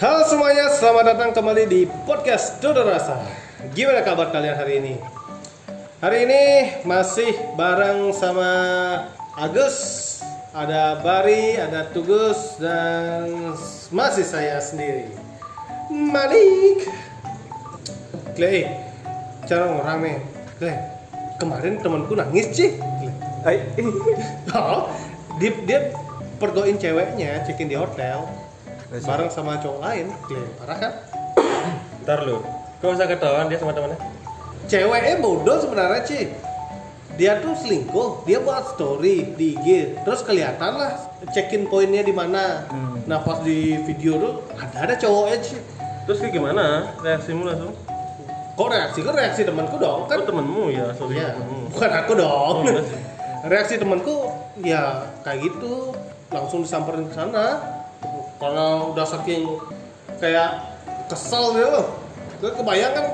Halo semuanya, selamat datang kembali di podcast Dodo Rasa. Gimana kabar kalian hari ini? Hari ini masih bareng sama Agus, ada Bari, ada Tugus, dan masih saya sendiri. Malik. Clay, cara orang nih. Clay, kemarin temanku nangis sih. Oh, dia, dia pergoin ceweknya, cekin di hotel bareng sama cowok lain. Clay, parah kan? ntar lu. Kau usah ketahuan dia sama temannya? ceweknya bodoh sebenarnya Ci dia tuh selingkuh dia buat story di IG terus kelihatan lah check-in poinnya di mana Hmm. nah pas di video tuh ada ada cowoknya Ci Terus kayak gimana reaksimu langsung? kok reaksi kan reaksi temanku dong kan Oh temenmu ya, sorry Iya, temenmu. bukan aku dong Oh, sih. reaksi temanku ya kayak gitu langsung disamperin ke sana karena udah saking kayak kesel gitu loh. Gue kebayang kan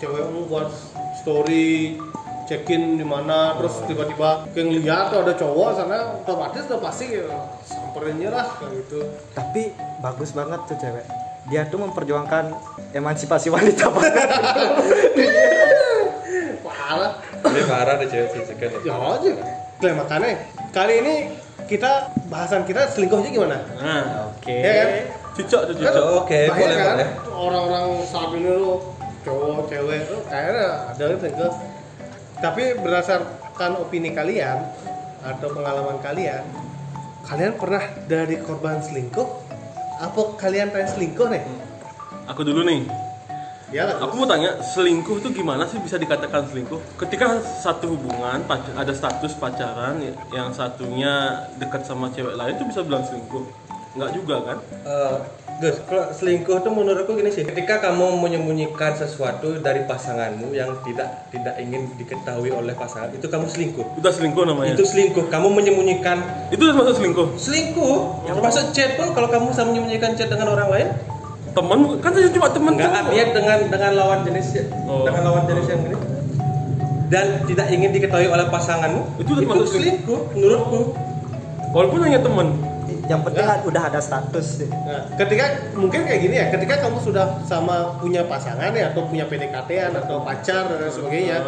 cewekmu buat story check-in di mana terus tiba-tiba kayak ngeliat tuh ada cowok sana otomatis udah pasti ya, samperinnya lah kayak gitu. Tapi bagus banget tuh cewek. Dia tuh memperjuangkan emansipasi wanita banget. Parah. Ini parah deh cewek sih ya aja. Nah, makanya kali ini kita bahasan kita selingkuhnya gimana? Nah, oke. Ya kan? Cocok tuh Kan cocok. Oke, banyak boleh kan? boleh. orang-orang saat ini tuh cowok cewek tuh kayaknya ada yang selingkuh. Tapi berdasarkan opini kalian atau pengalaman kalian kalian pernah dari korban selingkuh? Apa kalian pengen selingkuh nih? Aku dulu nih. Ya Aku mau tanya, selingkuh itu gimana sih bisa dikatakan selingkuh? Ketika satu hubungan ada status pacaran, ya- yang satunya dekat sama cewek lain itu bisa bilang selingkuh? Enggak juga kan? Eh, Gus, kalau selingkuh itu menurutku gini sih, ketika kamu menyembunyikan sesuatu dari pasanganmu yang tidak tidak ingin diketahui oleh pasangan, itu kamu selingkuh. Udah selingkuh namanya. Itu selingkuh. Kamu menyembunyikan itu termasuk selingkuh. selingkuh. Termasuk chat pun kalau kamu bisa menyembunyikan chat dengan orang lain, Temen kan saya cuma temen enggak cowok. artinya dengan dengan lawan jenis Oh. dengan lawan jenis yang ini dan tidak ingin diketahui oleh pasanganmu, Itu termasuk selingkuh menurutku. Walaupun hanya temen. yang penting udah ada status sih Nah, ketika mungkin kayak gini ya, ketika kamu sudah sama punya pasangan ya atau punya PDKT-an atau pacar dan sebagainya,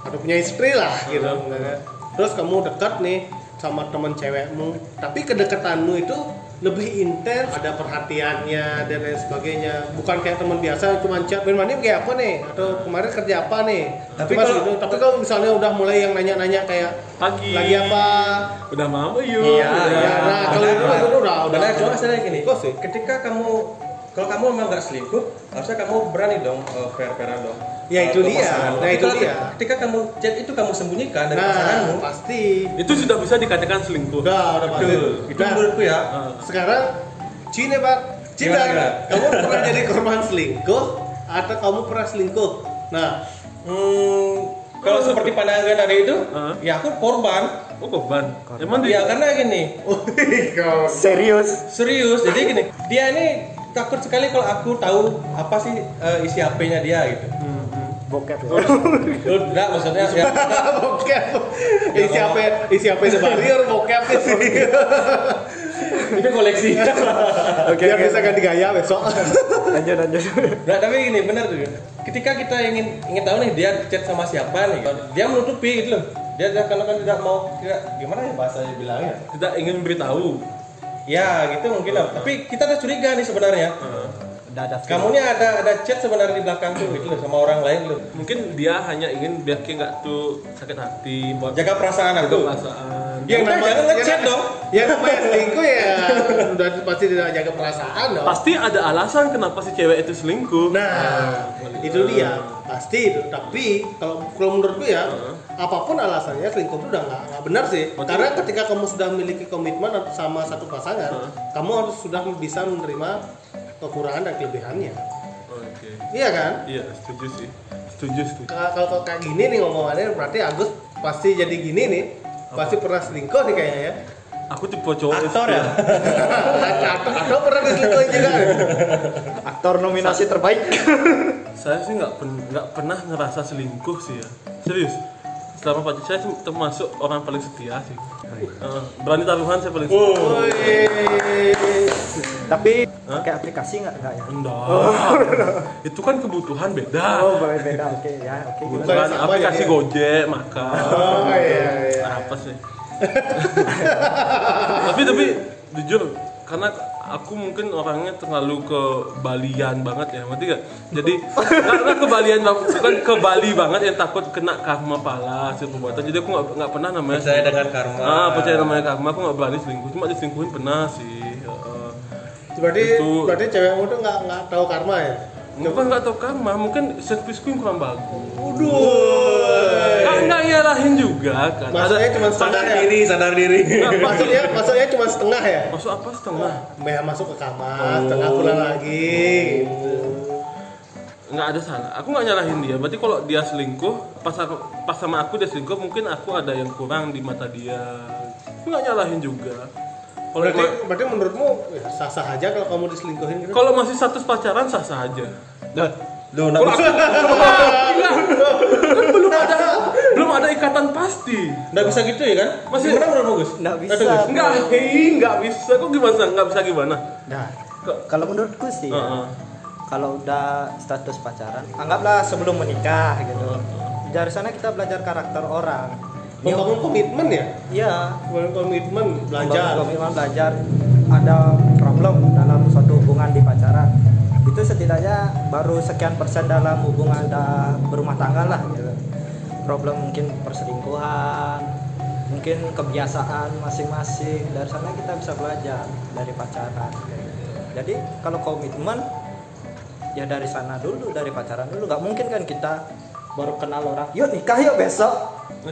atau punya istri lah gitu. misalnya. Terus kamu dekat nih sama temen cewekmu, tapi kedekatanmu itu lebih intens, ada perhatiannya dan lain sebagainya. Bukan kayak teman biasa cuma chat, "Ben mandi kayak apa nih?" atau kemarin kerja apa nih. Tapi kalau- segitu. tapi kalau misalnya udah mulai yang nanya-nanya kayak Pagi. lagi apa? Udah mau yuk. Iya, Udah. iya. Nah, kalau itu itu udah udah. Benar, cuma masalahnya gini. Kok sih? Ketika kamu kalau kamu memang nggak selingkuh, harusnya kamu berani dong uh, fair fairan dong. Ya, itu dia. Nah, itu kalau dia. Ketika kamu chat itu kamu sembunyikan dari Nah, pasanganmu, pasti. Itu sudah bisa dikatakan selingkuh. Udah, udah pasti. betul. Itu Nah, menurutku ya. Ah. sekarang Cina Pak. Cina, kamu pernah jadi korban selingkuh atau kamu pernah selingkuh? Nah, Hmm, kalau seperti pandangan dari itu, ya aku korban. Oh korban. Emang Ya dia karena gini, kau serius serius. Jadi gini, dia ini takut sekali kalau aku tahu apa sih uh, isi HP-nya dia gitu. bokep ya Enggak maksudnya ya, bokep. Isi apa? Isi apa sebari orang bokep sih. itu koleksi. Oke, Biar bisa ganti gaya besok. lanjut lanjut Nah, tapi gini benar tuh. Ketika kita ingin ingin tahu nih dia chat sama siapa nih, dia menutupi gitu loh. Dia dia karena kan tidak mau tidak gimana ya bahasanya bilangnya. tidak ingin beritahu. Ya, gitu mungkin lah. Tapi kita tuh curiga nih sebenarnya. udah ada Kamu nih ada ada chat sebenarnya di belakang tuh gitu sama orang lain loh. Mungkin dia hanya ingin biar kayak nggak tuh sakit hati, buat Jaga perasaan jaga aku. perasaan. Yang Udah, namanya jangan ngechat yang- dong. Yang namanya selingkuh ya udah pasti tidak jaga perasaan dong. Pasti ada alasan kenapa si cewek itu selingkuh. Nah, itu dia pasti itu. Tapi kalau kalau menurutku ya, apa pun alasannya selingkuh itu udah nggak benar sih. Karena ketika kamu sudah memiliki komitmen sama satu pasangan, kamu harus sudah bisa menerima kekurangan dan kelebihannya. Oke. Iya kan? Iya, setuju sih. Setuju, setuju. Ka- Kalau kalau kayak gini nih ngomongannya, berarti Agus pasti jadi gini nih. Pasti pernah selingkuh nih kayaknya ya. Aku tipe cowok Aktor ya? atau, atau pernah diselingkuhin juga. aktor nominasi terbaik Saya sih nggak pen- nggak pernah ngerasa selingkuh sih ya. Serius. selama pacar saya termasuk orang paling setia sih Eh, berani taruhan saya paling setia Wih. Tapi pakai aplikasi nggak nggak ya? Enggak. itu kan kebutuhan beda Oh, boleh beda. Oke ya, oke. Bukan sama aplikasi ya. Gojek, makan. Oh iya iya. apa sih tapi tapi jujur karena aku mungkin orangnya terlalu ke Balian banget ya ngerti gak? jadi karena ke Balian banget, bukan ke Bali banget yang takut kena karma pala hasil perbuatan jadi aku nggak nggak pernah namanya Percaya dengan karma. ah percaya namanya karma aku nggak berani selingkuh cuma diselingkuhin pernah sih Heeh. Berarti Itu- berarti cewekmu tuh nggak nggak tahu karma ya? Bukan nggak tahu karma, mungkin servisku yang kurang bagus. Waduh. Nggak nyalahin juga kan. Maksudnya cuma setengah sadar ya? diri, sadar diri. Maksudnya maksudnya cuma setengah ya? Masuk apa setengah? Mbak masuk ke kamar, setengah pulang lagi. gitu. nggak ada salah aku nggak nyalahin dia berarti kalau dia selingkuh pas aku pas sama aku dia selingkuh mungkin aku ada yang kurang di mata dia aku nggak nyalahin juga kalau Berarti ma- berarti menurutmu ya, sah-sah aja kalau kamu diselingkuhin gitu? kalau masih status pacaran sah sah aja Loh, nak bisa, Enggak. kan belum ada belum ada ikatan pasti nggak bisa gitu ya kan? Masih- Gimana menurut bagus? Nggak bisa. nggak hei nggak bisa kok gimana nggak bisa gimana Nah, kalau menurutku sih, ya, Heeh. kalau udah status pacaran, anggaplah sebelum menikah gitu. Dari sana kita belajar karakter orang. Membangun komitmen ya? Iya, Membangun komitmen, belajar. membangun komitmen belajar. Ada problem dalam suatu hubungan di pacaran. Itu setidaknya baru sekian persen dalam hubungan ada berumah tangga lah gitu. Problem mungkin perselingkuhan, mungkin kebiasaan masing-masing. Dari sana kita bisa belajar dari pacaran. Jadi kalau komitmen ya dari sana dulu, dari pacaran dulu. Gak mungkin kan kita baru kenal orang, yuk nikah yuk besok.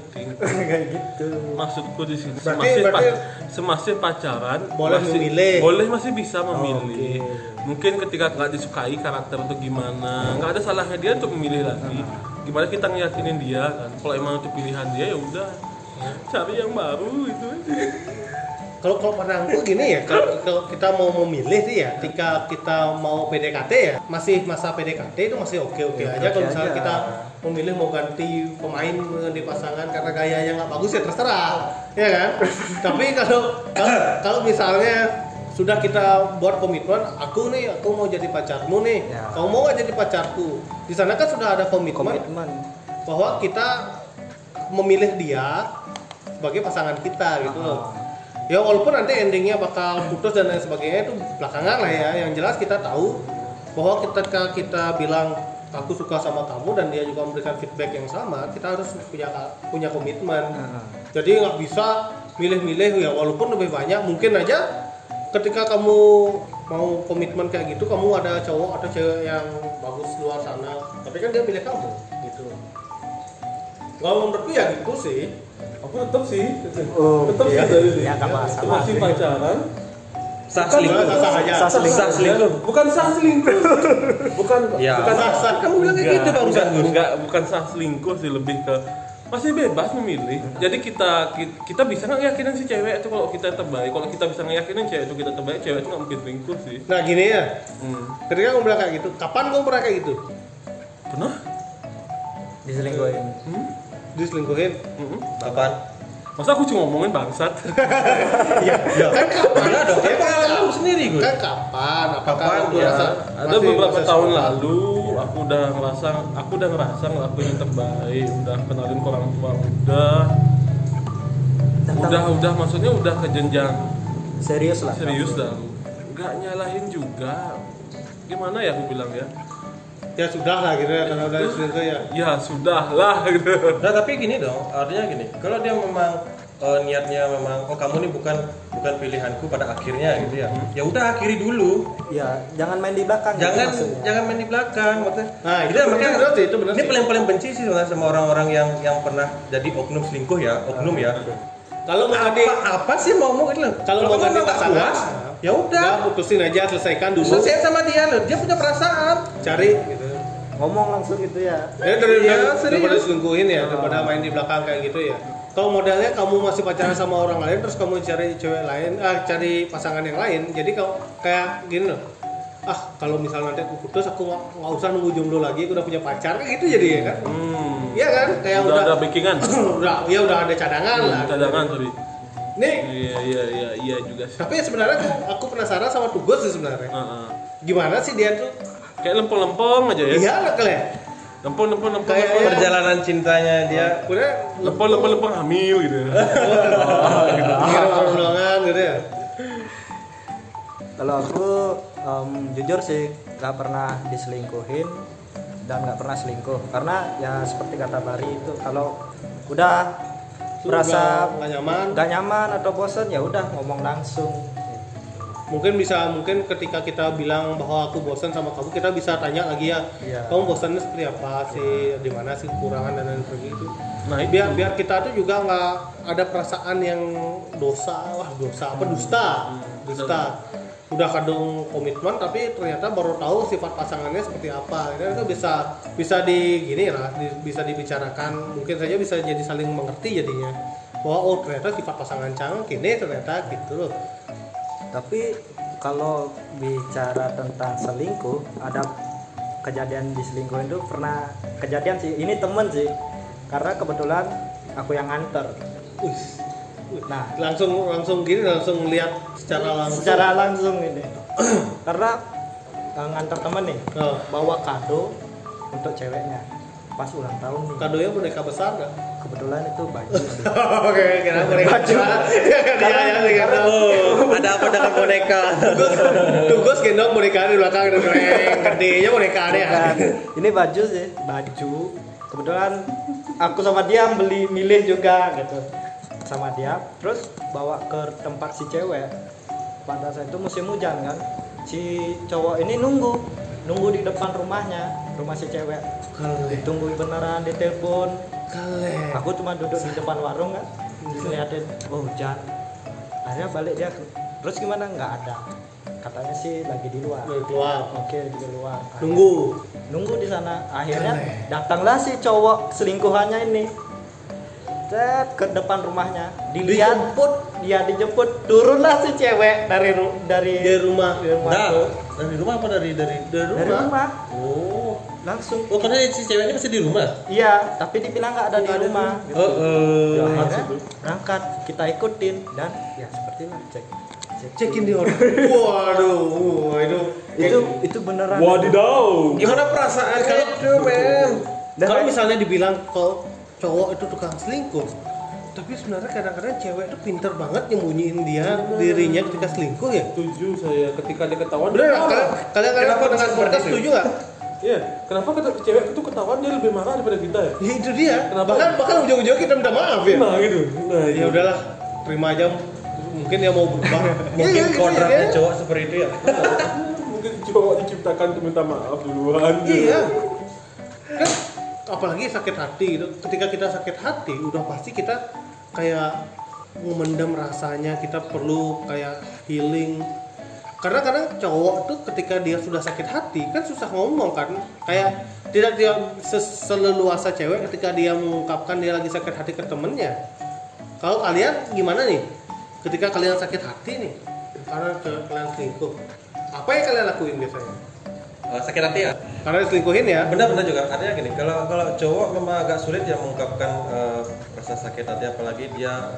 kayak gitu. maksudku di sini Berarti- semasih, pa- berarti- semasih pacaran Boleh masih, memilih. boleh masih bisa memilih Oke. mungkin ketika nggak disukai karakter untuk gimana nggak ada salahnya dia untuk memilih lagi gimana kita ngeyakinin dia kan kalau emang itu pilihan dia ya udah cari yang baru itu Kalau kalau pandangku gini ya, kalau, kalau kita mau memilih sih ya, ketika kita mau PDKT ya, masih masa PDKT itu masih oke-oke Ya, aja. oke Kalau misalnya aja. kita memilih mau ganti pemain di pasangan karena gayanya nggak bagus ya terserah, ya kan? Tapi kalau, kalau misalnya sudah kita buat komitmen, aku nih, aku mau jadi pacarmu nih, Ya. kamu mau nggak jadi pacarku? Di sana kan sudah ada komitmen Komitmen. bahwa kita memilih dia sebagai pasangan kita gitu loh. Ya walaupun nanti endingnya bakal putus dan lain sebagainya itu belakangan lah ya. Yang jelas kita tahu bahwa ketika kita bilang aku suka sama kamu dan dia juga memberikan feedback yang sama, kita harus punya punya komitmen. Jadi nggak bisa milih-milih ya walaupun lebih banyak mungkin aja ketika kamu mau komitmen kayak gitu kamu ada cowok atau cewek yang bagus luar sana tapi kan dia pilih kamu gitu kalau menurutku ya gitu sih aku tetap sih Oh, tetap iya. sih dari Ya, nggak masalah masih sih. pacaran Sah Bukan- selingkuh. sah selingkuh. Sah selingkuh. bukan sah selingkuh bukan Ya. bukan Sah. Kamu bilang kayak gitu barusan, enggak, Gus. enggak, bukan sah selingkuh sih lebih ke masih bebas memilih jadi kita kita, bisa nggak yakinin si cewek itu kalau kita terbaik kalau kita bisa ngeyakinin cewek itu kita terbaik cewek itu nggak mungkin selingkuh sih nah gini ya hmm. ketika kamu bilang kayak gitu kapan kamu pernah kayak gitu pernah diselingkuhin. hmm? diselingkuhin Hmm? Kapan? masa aku cuma ngomongin bangsat ya kan kapan Enggak dong, kan sendiri gue. kan kapan apakah Kapan, ya. ada beberapa tahun lalu aku udah ngerasa aku udah ngerasa ngelakuin yang terbaik udah kenalin ke orang tua udah. Tentang- udah udah maksudnya udah ke jenjang. Serius lah. serius dah nggak nyalahin juga. Gimana ya aku bilang ya? Ya sudah lah gitu ya karena udah ya. ya sudah lah gitu. Nah tapi gini dong, artinya gini, kalau dia memang eh, niatnya memang oh kamu nih bukan bukan pilihanku pada akhirnya gitu ya. Ya udah akhiri dulu. Ya, jangan main di belakang. gitu Jangan maksudnya. jangan main di belakang maksudnya. Nah, itu ya, benar, makanya benar sih, itu benar Ini paling paling benci sih sebenarnya sama orang-orang yang yang pernah jadi oknum selingkuh ya, oknum ya. kalau mau Apa apa sih mau mau gitu kalau mau ganti nggak pasangan puas, ya udah. ya putusin aja selesaikan dulu Selesai sama dia loh, dia punya perasaan. cari gitu Ngomong langsung gitu ya. Ya dari Iya, dari- daripada serius. selingkuhin ya, daripada main di belakang kayak gitu ya. Kalau modelnya kamu masih pacaran sama orang lain terus kamu cari cewek lain, ah cari pasangan yang lain. Jadi kalau kayak gini loh. Ah, kalau misalnya nanti aku putus aku nggak usah nunggu jomblo lagi, aku udah punya pacar kayak gitu jadi ya kan. hmm. Iya kan? Kayak udah udah ada backingan udah ya udah ada cadangan lah. cadangan sorry Nih, iya iya iya iya juga sih tapi sebenarnya aku, aku penasaran sama Tugas sih sebenarnya. Heeh. Gimana sih dia tuh? kayak lempeng-lempeng aja ya Iya lah kalian. Lempeng lempeng lempeng Kayak- lempeng perjalanan cintanya dia Udah lempeng lempeng lempeng hamil gitu ya ngirim orang gitu ya. Kalau aku em, jujur sih nggak pernah diselingkuhin dan nggak pernah selingkuh karena ya seperti kata Bari itu kalau udah merasa nggak nyaman. nggak nyaman atau bosan ya udah ngomong langsung. Mungkin bisa mungkin ketika kita bilang bahwa aku bosan sama kamu, kita bisa tanya lagi ya. Iya. Kamu bosannya seperti apa sih? Di mana sih kekurangan dan lain sebagainya itu. nah itu biar biar kita tuh juga nggak ada perasaan yang dosa wah dosa apa dusta dusta udah kadung komitmen tapi ternyata baru tahu sifat pasangannya seperti apa itu itu bisa bisa di gini lah di- bisa dibicarakan mungkin saja bisa jadi saling mengerti jadinya bahwa oh ternyata sifat pasangan cang kini ternyata gitu loh Tapi kalau bicara tentang selingkuh ada kejadian diselingkuhin itu pernah kejadian sih. Ini temen sih. Karena kebetulan aku yang nganter. Nah. Langsung langsung gini langsung lihat secara langsung. Secara langsung ini. Karena eh, ngantar temen nih Oh, bawa kado untuk ceweknya pas ulang tahun nih. Kadonya boneka besar nggak? Kebetulan itu baju. Oke kira boneka baju dia yang gitu oh. ada apa dengan boneka? Tugas gendong boneka di belakang gitu Reng. Gedenya boneka ya. Ini baju sih baju. Kebetulan aku sama dia beli milih juga gitu. Sama dia terus bawa ke tempat si cewek. Pada saat itu musim hujan kan. Si cowok ini nunggu nunggu di depan rumahnya rumah si cewek. Ditunggu beneran ditelepon Kale. aku cuma duduk di depan warung kan? Ngeliatin oh hujan. Akhirnya balik dia terus gimana? Nggak ada. Katanya sih lagi di luar. Udah keluar. oke di luar. Nunggu. nunggu di sana. Akhirnya datanglah si cowok selingkuhannya ini. Cet, ke depan rumahnya. Dilihat Dijemput. dia dijemput. Turunlah si cewek dari dari Di rumah. dari rumah nah. Dari rumah apa dari dari Dari dari rumah. rumah oh. Langsung. Oh karena si ceweknya masih di rumah? Iya tapi dibilang nggak ada di ada rumah. Di- gitu. oh, oh. Ya, akhirnya berangkat kita ikutin dan ya sepertilah cek. Cek Cekin di orang. Waduh, itu itu itu beneran. Wadidaw. Gimana perasaan itu, men? Kalau misalnya dibilang kalau cowok itu tukang selingkuh, tapi sebenarnya kadang-kadang cewek itu pinter banget nyembunyiin dia dirinya ketika selingkuh ya. setuju saya ketika dia ketahuan Bener dia. Kalian kalian Kenapa dengan podcast setuju nggak? Iya, kenapa kata cewek itu ketahuan dia lebih marah daripada kita ya? Ya itu dia. Kenapa? Bahkan bahkan ujung-ujungnya kita minta maaf ya. Nah gitu. Nah, Ya udahlah, terima aja. Mungkin dia mau berubah. mungkin Iya, kodratnya ya. cowok seperti itu ya Mungkin cowok diciptakan untuk minta maaf duluan. Iya. Kan apalagi sakit hati gitu. Ketika kita sakit hati, udah pasti kita kayak memendam rasanya, kita perlu kayak healing. Karena kadang cowok tuh ketika dia sudah sakit hati kan susah ngomong kan. Kayak tidak dia seleluasa cewek ketika dia mengungkapkan dia lagi sakit hati ke temennya. Kalau kalian gimana nih? Ketika kalian sakit hati nih, karena kalian selingkuh, apa yang kalian lakuin biasanya? Eh, sakit hati ya? Karena diselingkuhin ya? benar-benar juga. Artinya gini kalau kalau cowok memang agak sulit ya mengungkapkan eh, rasa sakit hati apalagi dia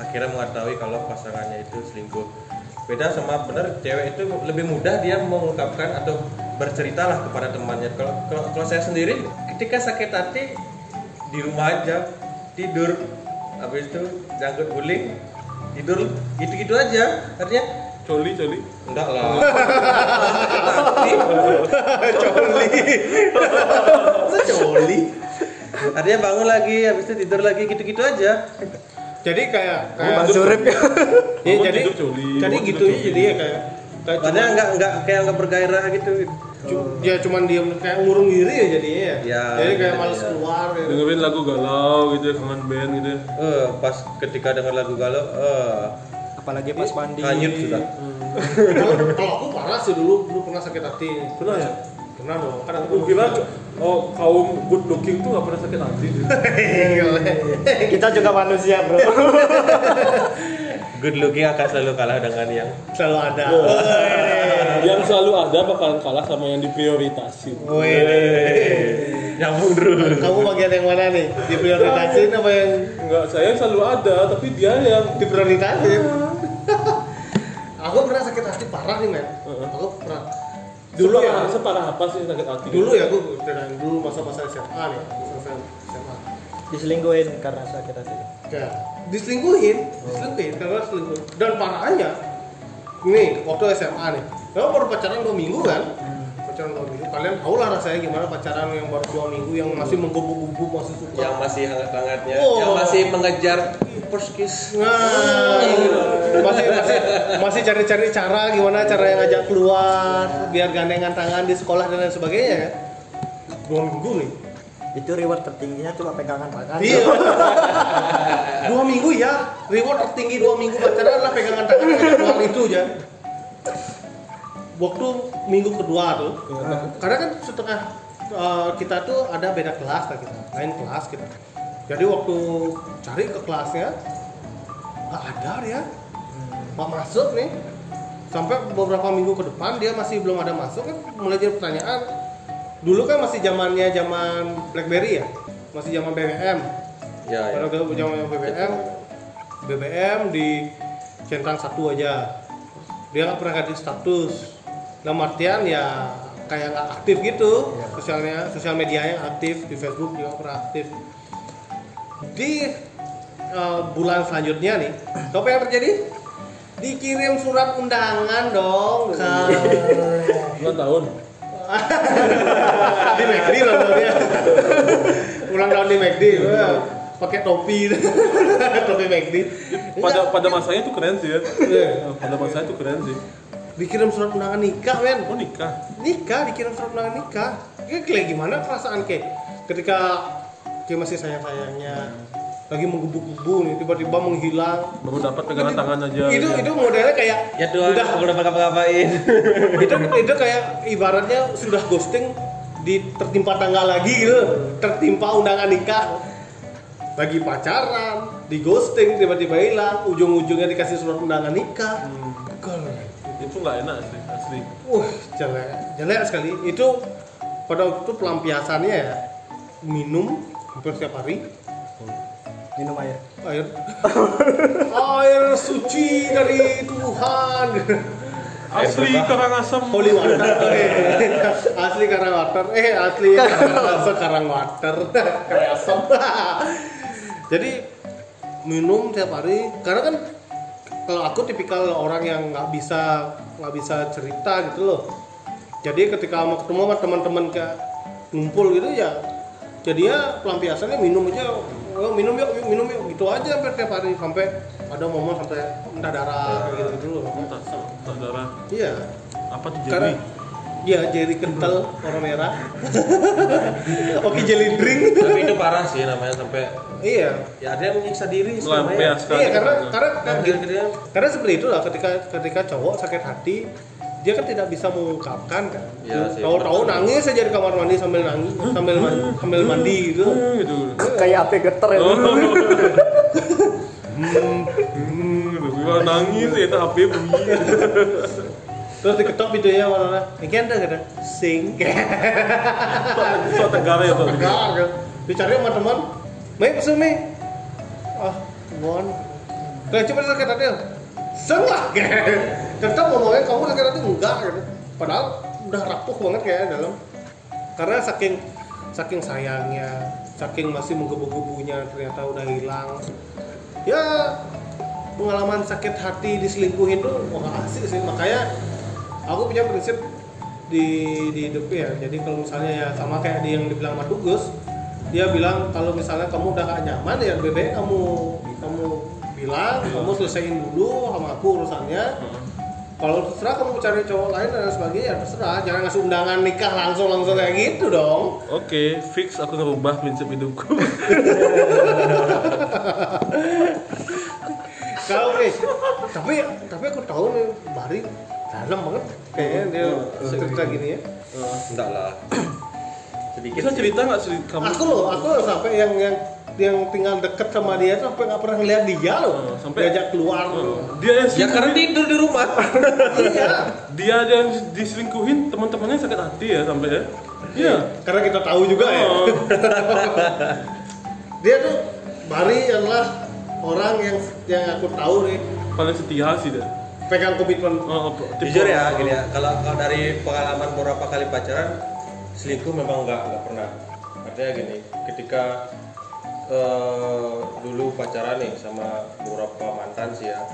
akhirnya mengetahui kalau pasangannya itu selingkuh. Beda sama benar cewek itu lebih mudah dia mengungkapkan atau bercerita lah kepada temannya. Kalau kalau, kalau saya sendiri ketika sakit hati di rumah aja tidur habis itu jangkut guling tidur gitu-gitu aja. Artinya Coli, coli. enggak lah hati Coli. Artinya bangun lagi, habis itu tidur lagi gitu-gitu aja. Jadi kayak kayak Bang Surip ya Iya, jadi tidur coli, jadi gitu ya coli. jadi ya kayak kayak Makanya cuman, nggak nggak kayak nggak bergairah gitu. cu- ya cuman diam kayak ngurung diri ya jadinya ya. Ya, jadi kayak gitu, males ya. keluar gitu. Dengerin lagu galau gitu, kangen band gitu. Eh, pas ketika dengar lagu galau, eh, apalagi pas mandi hanyut sudah. Kalau kalau aku parah sih dulu dulu pernah sakit hati. Pernah ya? Pernah dong. Kan Aku kira oh kaum good looking tuh gak pernah sakit hati. kita juga manusia bro Good looking akan selalu kalah dengan yang selalu ada. yang selalu ada bakalan kalah sama yang diprioritasin. Wih. Nyambung terus. Kamu bagian yang mana nih? Diprioritasin apa yang Enggak, saya selalu ada, tapi dia yang diprioritasin? Aku pernah sakit hati parah nih men. Aku pernah dulu ya. separah, apa sih sakit hati? Dulu ya aku ceritain dulu masa-masa SMA nih. Masa SMA. diselingkuhin karena sakit hati Ya, diselingkuhin, diselingkuhin karena selingkuh. Dan parahnya, nih waktu SMA nih, kamu baru pacaran dua minggu kan? Pacaran dua minggu, kalian tahu lah rasanya gimana pacaran yang baru dua minggu yang masih menggebu-gebu masih suka. Yang masih hangat-hangatnya, Oh. yang masih mengejar first kiss. Nah, masih masih masih cari-cari cara gimana cara yang ngajak keluar biar gandengan tangan di sekolah dan lain sebagainya kan? Dua minggu nih. itu reward tertingginya cuma pegangan tangan Iya. dua minggu ya. Reward tertinggi dua minggu pacaran adalah pegangan tangan keluar itu aja. Waktu minggu kedua tuh, karena kan setengah eh, kita tuh ada beda kelas lah kita, lain kelas kita. Jadi waktu cari ke kelasnya nggak ada dia, nggak masuk nih. Sampai beberapa minggu ke depan dia masih belum ada masuk kan mulai jadi pertanyaan. Dulu kan masih zamannya zaman BlackBerry ya, masih zaman BBM. Ya, ya. Gue zaman BBM, BBM di centang satu aja. Dia nggak pernah ganti status. Dalam artian ya kayak nggak aktif gitu. Sosialnya, sosial medianya aktif di Facebook juga pernah aktif. Di eh, bulan selanjutnya nih, tau apa yang terjadi? Dikirim surat undangan dong ke Dua tahun. di McD loh dia. Ulang tahun di McD. Wah, pakai topi. topi McD. Pada pada masanya itu keren sih ya. Iya. Pada masanya itu keren sih. dikirim surat undangan nikah men Oh nikah. nikah dikirim surat undangan nikah kayak gimana perasaan kayak ketika kayak masih sayang sayangnya lagi menggebu-gebu nih tiba-tiba menghilang Baru dapat pegangan tangan aja. itu ya. itu modelnya kayak Ya Tuhan, udah aku udah ngapa-ngapain. itu itu kayak ibaratnya sudah ghosting di tertimpa tanggal lagi gitu tertimpa undangan nikah lagi pacaran di ghosting tiba-tiba hilang ujung-ujungnya dikasih surat undangan nikah Gol. Itu nggak enak sih asli. Wah, jelek, jelek sekali. Itu pada waktu itu pelampiasannya ya minum hampir setiap hari. Minum air. Air. Air suci dari Tuhan. Asli Karangasem. holy water. Eh. asli karang water eh asli karang karang water. Karang asam. Jadi minum tiap hari. Karena kan kalau aku tipikal orang yang nggak bisa nggak bisa cerita gitu loh. Jadi ketika mau ketemu sama teman-teman kayak ngumpul gitu ya jadinya pelampiasannya minum aja oh, minum yuk, yuk minum yuk gitu aja sampai tiap hari sampai ada momen sampai entah darah kayak gitu gitu loh Tak, tak darah. iya Apa tuh karena jadi? Iya, jeli kental warna merah. Oke, jelly drink. Tapi itu parah sih namanya sampai iya. ya ada yang menyiksa diri. Iya, karena karena Nah, gitu-gitu. karena seperti itu lah ketika ketika cowok sakit hati dia kan tidak bisa mengungkapkan kan. Sih, Tahu-tahu nangis aja di kamar mandi sambil nangis sambil mandi, sambil mandi gitu. Hmm, gitu. kayak api geter ya Oh. Hmm. Gua nangis ya itu HP bunyi. Terus diketok videonya mana? Ini ada kata sing. So tegar ya tuh. Tegar kan. Dicari sama teman. Mei pesen Mei. Ah, bon. Kayak coba sakit hati. Seng lah. Tetap ngomongnya kamu sakit hati enggak gitu. Padahal udah rapuh banget kayak dalam. Karena saking saking sayangnya, saking masih menggebu-gebunya ternyata udah hilang. Ya pengalaman sakit hati diselingkuhin tuh wah asik sih makanya aku punya prinsip di di hidup ya jadi kalau misalnya ya sama kayak di yang dibilang Mas Tugus dia bilang kalau misalnya kamu udah gak nyaman ya baik kamu kamu bilang kamu selesaiin dulu sama aku urusannya kalau terserah kamu cari cowok lain dan sebagainya ya terserah jangan ngasih undangan nikah langsung langsung kayak gitu dong Oke, fix aku ngerubah prinsip hidupku. kalau nih tapi tapi aku tahu nih Bari dalam banget kayaknya dia cerita gini ya Enggak lah. Sedikit Bisa cerita nggak sih kamu? Aku loh, aku loh sampai yang yang yang tinggal deket sama dia tuh sampai nggak pernah ngeliat dia loh. Oh, sampai- diajak keluar. Dia yang ya karena tidur di rumah iya. dia yang diselingkuhin teman-temannya sakit hati ya sampai ya. Iya. Karena kita tahu juga ya. Oh, Dia tuh Bari adalah orang yang yang aku tahu nih paling setia sih dia. pegang komitmen. Oh, jujur ya gini ya kalau kalau dari pengalaman beberapa kali pacaran selingkuh memang nggak nggak pernah. Artinya gini ketika eh, dulu pacaran nih sama beberapa mantan sih ya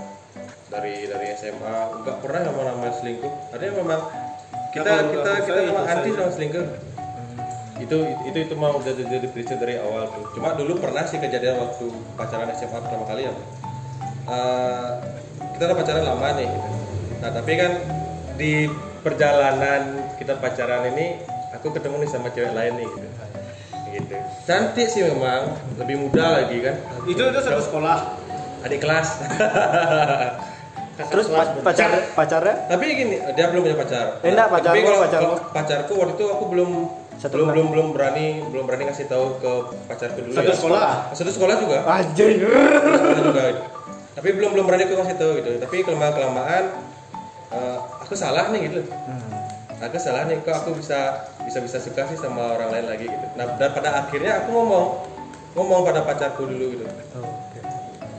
dari dari SMA nggak pernah yang namanya selingkuh. Artinya memang kita kita kita memang anti sama selingkuh. Itu itu itu mah udah jadi prinsip dari awal tuh. Cuma dulu pernah sih kejadian waktu pacaran SMA pertama kali ya. Eh, kita udah pacaran lama nih. Gitu. nah tapi kan di perjalanan kita pacaran ini aku ketemu nih sama cewek lain nih gitu gitu cantik sih memang lebih muda lagi kan Itu itu satu sekolah. adik kelas Terus pa- pacar pacarnya tapi gini dia belum punya pacar Eh, enggak, pacarmu, tapi kalau, kalau pacarku waktu itu aku belum Satu belum kelas. belum belum berani belum berani ngasih tahu ke pacarku dulu Satu ya. sekolah. satu sekolah juga Anjir. Sekolah juga tapi belum belum berani aku ngasih tahu gitu tapi kelamaan kelamaan eh, aku salah nih gitu Hmm. aku salah nih kok aku bisa bisa bisa suka sih sama orang lain lagi gitu nah dan pada akhirnya aku ngomong ngomong pada pacarku dulu gitu Oke.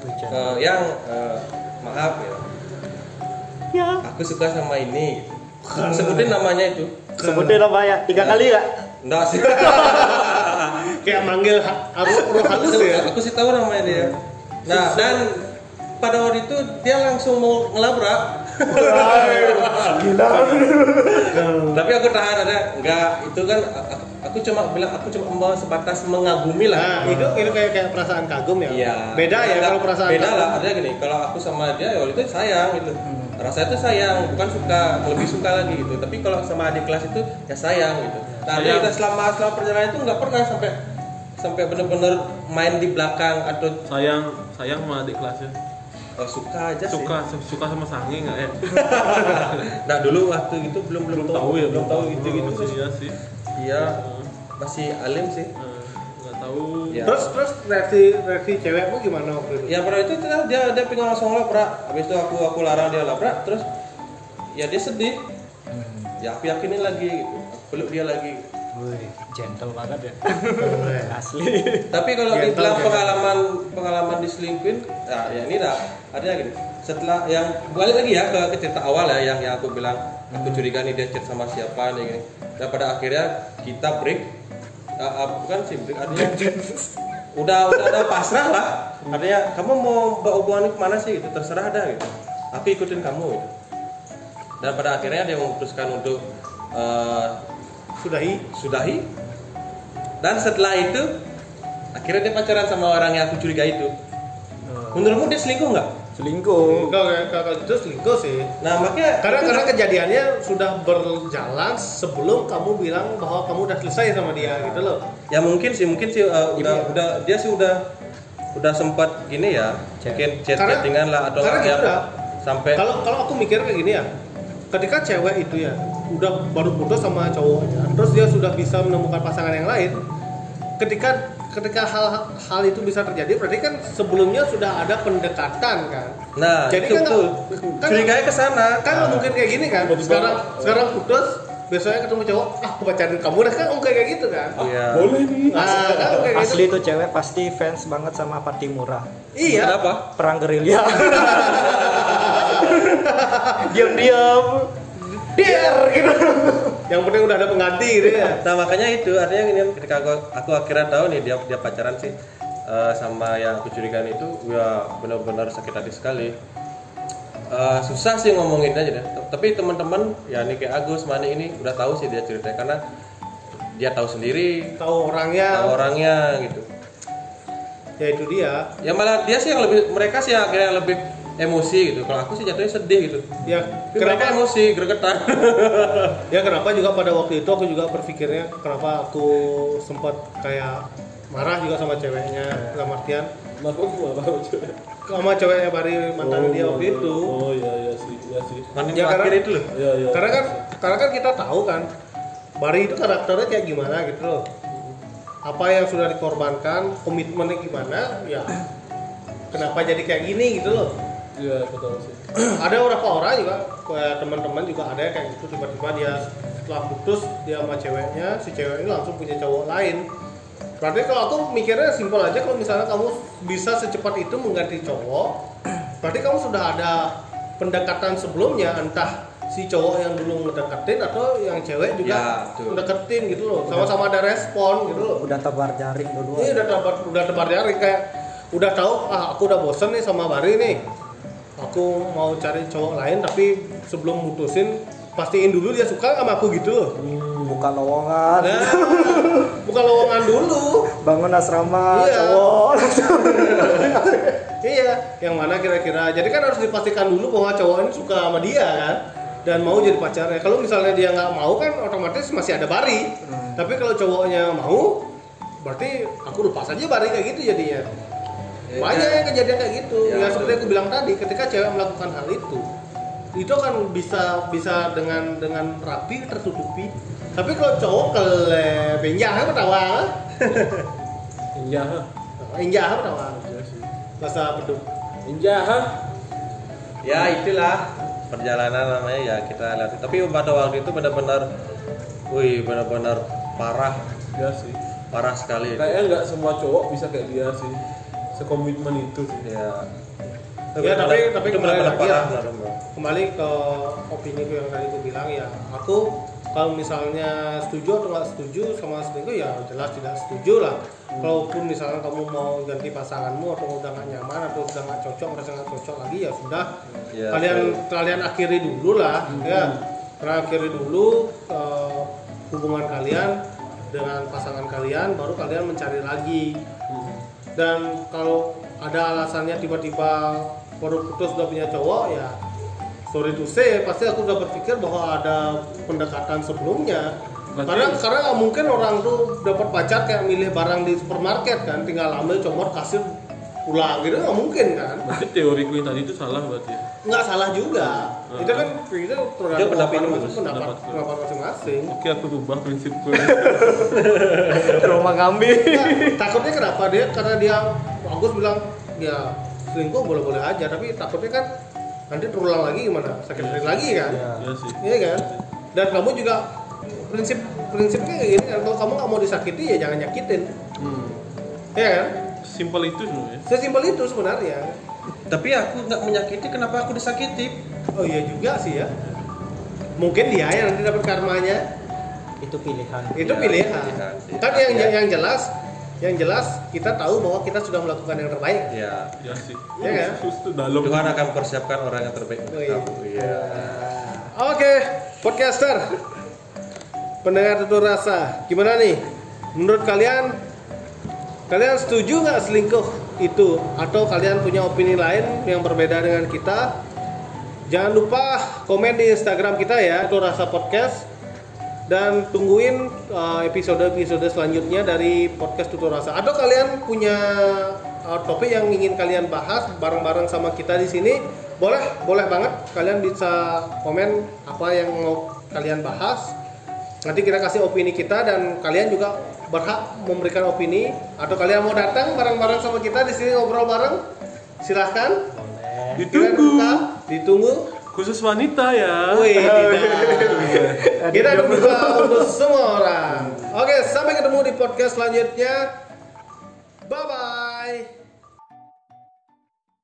Tujuan. Eh, yang eh, maaf ya Ya. aku suka sama ini gitu. sebutin namanya itu Sebutin namanya tiga kali ya. enggak sih Kayak manggil roh halus ya. aku sih tahu namanya dia nah dan pada waktu itu dia langsung mau ngelabrak Gila. tapi aku tahan ada enggak itu kan aku, aku cuma bilang aku cuma mau sebatas mengagumi lah Nah, itu itu kayak kayak perasaan kagum ya. Iya. Beda ya Enggak, kalau perasaan Beda kagum. lah. Ada gini, kalau aku sama dia ya itu sayang gitu. Rasa itu sayang, bukan suka, lebih suka lagi gitu. Tapi kalau sama adik kelas itu ya sayang gitu. Nah, Sayang. kita selama selama perjalanan itu nggak pernah sampai sampai benar-benar main di belakang atau sayang sayang sama adik kelasnya. Oh, suka aja sih. Suka suka sama sange nggak ya? Nah, dulu waktu itu belum belum, Belum tahu ya, belum tahu gitu gitu sih. Iya sih. Iya, masih alim sih. Nggak tahu. Ya. Terus terus reaksi reaksi cewekmu gimana waktu itu? ya pada itu dia dia pengen langsung labrak habis itu aku aku larang dia labrak terus ya dia sedih ya aku yakinin lagi gitu peluk dia lagi Wih, gentle banget ya. Asli. tapi kalau dibilang gentle. pengalaman pengalaman diselingkuhin ya, ya ini dah. Artinya gini setelah yang balik lagi ya ke, ke cerita awal ya yang yang aku bilang aku curiga nih dia chat sama siapa nih gini. Dan pada akhirnya kita break uh, uh, bukan sih break artinya udah udah udah pasrah lah. Artinya kamu mau bawa hubungan ke mana sih? Gitu terserah ada gitu. Aku ikutin kamu gitu. Dan pada akhirnya dia memutuskan untuk uh, Sudahi. sudahi. Dan setelah itu akhirnya dia pacaran sama orang yang aku curiga itu menurutmu dia selingkuh nggak Selingkuh. Kalau kalau itu selingkuh sih. nah makanya Karena karena kejadiannya sudah berjalan sebelum kamu bilang bahwa kamu udah selesai sama dia gitu loh. ya mungkin sih mungkin sih uh, udah udah dia sih udah udah sempat gini ya Chat. mungkin chat chattingan lah atau karena ya, gitu ya. sampai Kalau kalau aku mikir kayak gini ya, ketika cewek itu ya udah baru putus sama cowoknya, terus dia sudah bisa menemukan pasangan yang lain, ketika ketika hal hal itu bisa terjadi, berarti kan sebelumnya sudah ada pendekatan kan. nah Jadi itu kan nggak- kan- curiganya ke sana Kan nggak mungkin kayak gini kan. Sekarang sekarang putus, besoknya ketemu cowok, ah aku pacarin kamu dah kan nggak kayak gitu kan. iya Boleh nih. Nah, kan kayak gitu. Asli tuh cewek pasti fans banget sama Pati Murah. Iya. kenapa Perang gerilya. Diam-diam. Biar gitu. Yang penting udah ada pengganti gitu ya. Nah makanya itu artinya gini ketika aku, aku akhirnya tahu nih dia dia pacaran sih eh, sama yang aku curigaan itu ya benar-benar sakit hati sekali. Eh, susah sih ngomongin aja deh. Tapi teman-teman ya nih kayak Agus mana ini udah tahu sih dia ceritanya karena dia tahu sendiri Tahu orangnya, tahu orangnya gitu. ya itu dia. Ya malah dia sih yang lebih mereka sih yang akhirnya lebih emosi gitu. Kalau aku sih jatuhnya sedih gitu. Ya Tapi mereka kenapa emosi, gregetan. ya kenapa juga pada waktu itu aku juga berpikirnya kenapa aku sempat kayak marah juga sama ceweknya dalam artian Kenapa gua marah cewek? sama ceweknya Bari mantan dia waktu itu Oh iya iya sih, iya sih. Mantan Ya, karena- itu loh. Iya iya. karena kan karena kan kita tahu kan Bari itu karakternya kayak gimana gitu loh apa yang sudah dikorbankan komitmennya gimana ya kenapa jadi kayak gini gitu loh Iya betul sih. ada beberapa orang juga kayak teman-teman juga ada yang kayak gitu. Tiba-tiba dia setelah putus dia sama ceweknya si cewek ini langsung punya cowok lain. Berarti kalau aku mikirnya simpel aja kalau misalnya kamu bisa secepat itu mengganti cowok berarti kamu sudah ada pendekatan sebelumnya. Entah si cowok yang dulu ngedeketin atau yang cewek juga Ya, betul. ngedeketin gitu loh. Sama-sama ada respon gitu loh. udah tebar jaring dulu ini udah tebar udah tebar jaring. Kayak udah tahu ah aku udah bosen nih sama Bari nih aku mau cari cowok lain tapi sebelum mutusin pastiin dulu dia suka sama aku gitu loh. Buka lowongan. Nah, bukan lowongan dulu. Bangun asrama Iya. cowok. Iya yang mana kira-kira? Jadi kan harus dipastikan dulu bahwa cowok ini suka sama dia kan? Dan mau jadi pacarnya. Kalau misalnya dia nggak mau kan otomatis masih ada Bari. Tapi kalau cowoknya mau berarti aku lepas aja Bari kayak gitu jadinya. Ya, banyak ya. yang kejadian kayak gitu Ya, ya, seperti aku bilang tadi ketika cewek melakukan hal itu itu kan bisa bisa dengan dengan rapi tertutupi tapi kalau cowok kele penjah apa tawa Iya. penjah apa tawa Iya sih. bahasa beduk Iya. ya itulah perjalanan namanya ya kita lihat tapi pada waktu itu benar-benar wih benar-benar parah Iya sih. parah sekali Kayaknya nggak semua cowok bisa kayak dia sih. Sekomitmen itu. Sih. ya Ya, tapi- tapi kembali lagi ya. kembali ke opini gue yang tadi gue bilang ya aku kalau misalnya setuju atau nggak setuju sama selingkuh ya jelas tidak setuju lah. Kalaupun misalnya kamu mau ganti pasanganmu atau udah nggak nyaman atau udah nggak cocok merasa nggak cocok lagi ya sudah. Ya, kalian kalian akhiri dulu lah ya. Kalian akhiri dulu eh, hubungan kalian dengan pasangan kalian baru kalian mencari lagi dan kalau ada alasannya tiba-tiba baru putus udah punya cowok ya sorry to say pasti aku udah berpikir bahwa ada pendekatan sebelumnya Berarti- karena karena nggak mungkin orang tuh dapat pacar kayak milih barang di supermarket kan tinggal ambil comot kasir pulang gitu nggak mungkin kan Berarti teoriku yang tadi itu salah berarti. ya? nggak salah juga itu kan itu tergantung pendapat opini lu, masing- pendapat pendapat masing-masing. Oke aku rubah prinsipku. rumah kambing. Nah, takutnya kenapa? Dia karena dia Agus bilang ya selingkuh boleh-boleh aja tapi takutnya kan nanti terulang lagi gimana? Sakit hati lagi kan? Iya sih. iya kan? Dan kamu juga prinsip prinsipnya kayak gini kan kalau kamu nggak mau disakiti ya jangan nyakitin. Hmm. ya kan? Simpel itu sebenarnya. sesimpel itu sebenarnya. Tapi aku nggak menyakiti kenapa aku disakiti oh iya juga sih ya mungkin dia yang nanti dapat karmanya itu pilihan itu Ya, pilihan pilihan sih. kan yang Ya. yang jelas yang jelas kita tahu bahwa kita sudah melakukan yang terbaik ya Ya sih. Iya kan? Dalam. Tuhan akan persiapkan orang yang terbaik untuk Oh, iya. kamu iya Oke, podcaster. Pendengar tutur rasa, gimana nih? Menurut kalian, kalian setuju nggak selingkuh itu? Atau kalian punya opini lain yang berbeda dengan kita? Jangan lupa komen di Instagram kita ya, itu rasa podcast. Dan tungguin uh, episode-episode selanjutnya dari podcast tutur rasa. Atau kalian punya uh, topik yang ingin kalian bahas bareng-bareng sama kita di sini? Boleh, boleh banget. Kalian bisa komen apa yang mau kalian bahas. Nanti kita kasih opini kita dan kalian juga berhak memberikan opini atau kalian mau datang bareng-bareng sama kita di sini ngobrol bareng? Silahkan. Kita Ditunggu. ditunggu. Khusus wanita ya. Wih, tidak. Kita buka untuk semua orang. Oke, sampai ketemu di podcast selanjutnya. Bye bye.